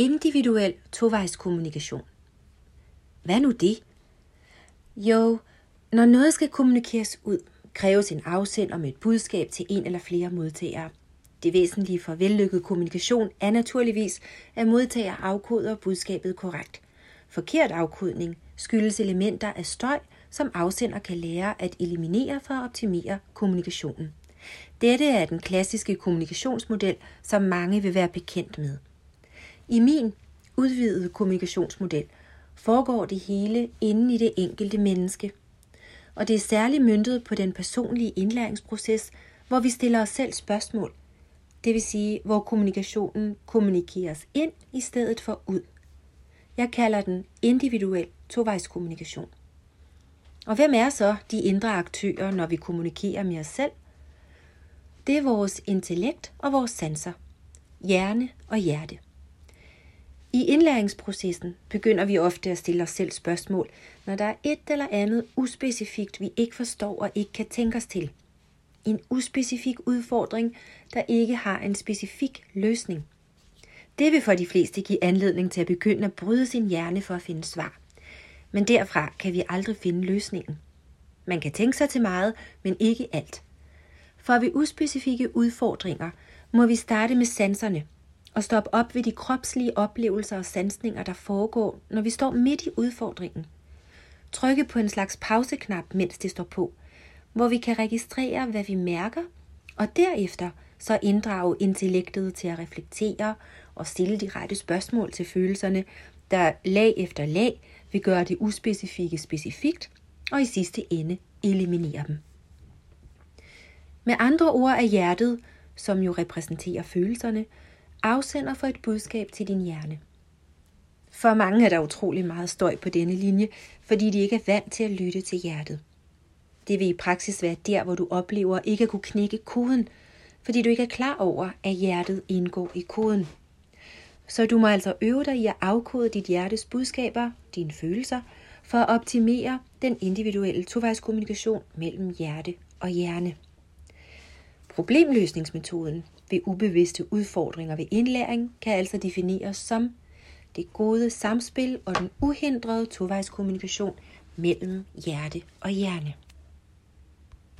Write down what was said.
Individuel tovejskommunikation. Hvad nu det? Jo, når noget skal kommunikeres ud, kræves en afsender med et budskab til en eller flere modtagere. Det væsentlige for vellykket kommunikation er naturligvis, at modtager afkoder budskabet korrekt. Forkert afkodning skyldes elementer af støj, som afsender kan lære at eliminere for at optimere kommunikationen. Dette er den klassiske kommunikationsmodel, som mange vil være bekendt med. I min udvidede kommunikationsmodel foregår det hele inden i det enkelte menneske. Og det er særligt myndet på den personlige indlæringsproces, hvor vi stiller os selv spørgsmål. Det vil sige, hvor kommunikationen kommunikeres ind i stedet for ud. Jeg kalder den individuel tovejskommunikation. Og hvem er så de indre aktører, når vi kommunikerer med os selv? Det er vores intellekt og vores sanser. Hjerne og hjerte. I indlæringsprocessen begynder vi ofte at stille os selv spørgsmål, når der er et eller andet uspecifikt, vi ikke forstår og ikke kan tænke os til. En uspecifik udfordring, der ikke har en specifik løsning. Det vil for de fleste give anledning til at begynde at bryde sin hjerne for at finde svar. Men derfra kan vi aldrig finde løsningen. Man kan tænke sig til meget, men ikke alt. For ved uspecifikke udfordringer må vi starte med sanserne – og stoppe op ved de kropslige oplevelser og sansninger, der foregår, når vi står midt i udfordringen. Trykke på en slags pauseknap, mens det står på, hvor vi kan registrere, hvad vi mærker, og derefter så inddrage intellektet til at reflektere og stille de rette spørgsmål til følelserne, der lag efter lag vil gøre det uspecifikke specifikt, og i sidste ende eliminere dem. Med andre ord er hjertet, som jo repræsenterer følelserne, afsender for et budskab til din hjerne. For mange er der utrolig meget støj på denne linje, fordi de ikke er vant til at lytte til hjertet. Det vil i praksis være der, hvor du oplever ikke at kunne knække koden, fordi du ikke er klar over, at hjertet indgår i koden. Så du må altså øve dig i at afkode dit hjertes budskaber, dine følelser, for at optimere den individuelle tovejskommunikation mellem hjerte og hjerne. Problemløsningsmetoden ved ubevidste udfordringer ved indlæring kan altså defineres som det gode samspil og den uhindrede tovejskommunikation mellem hjerte og hjerne.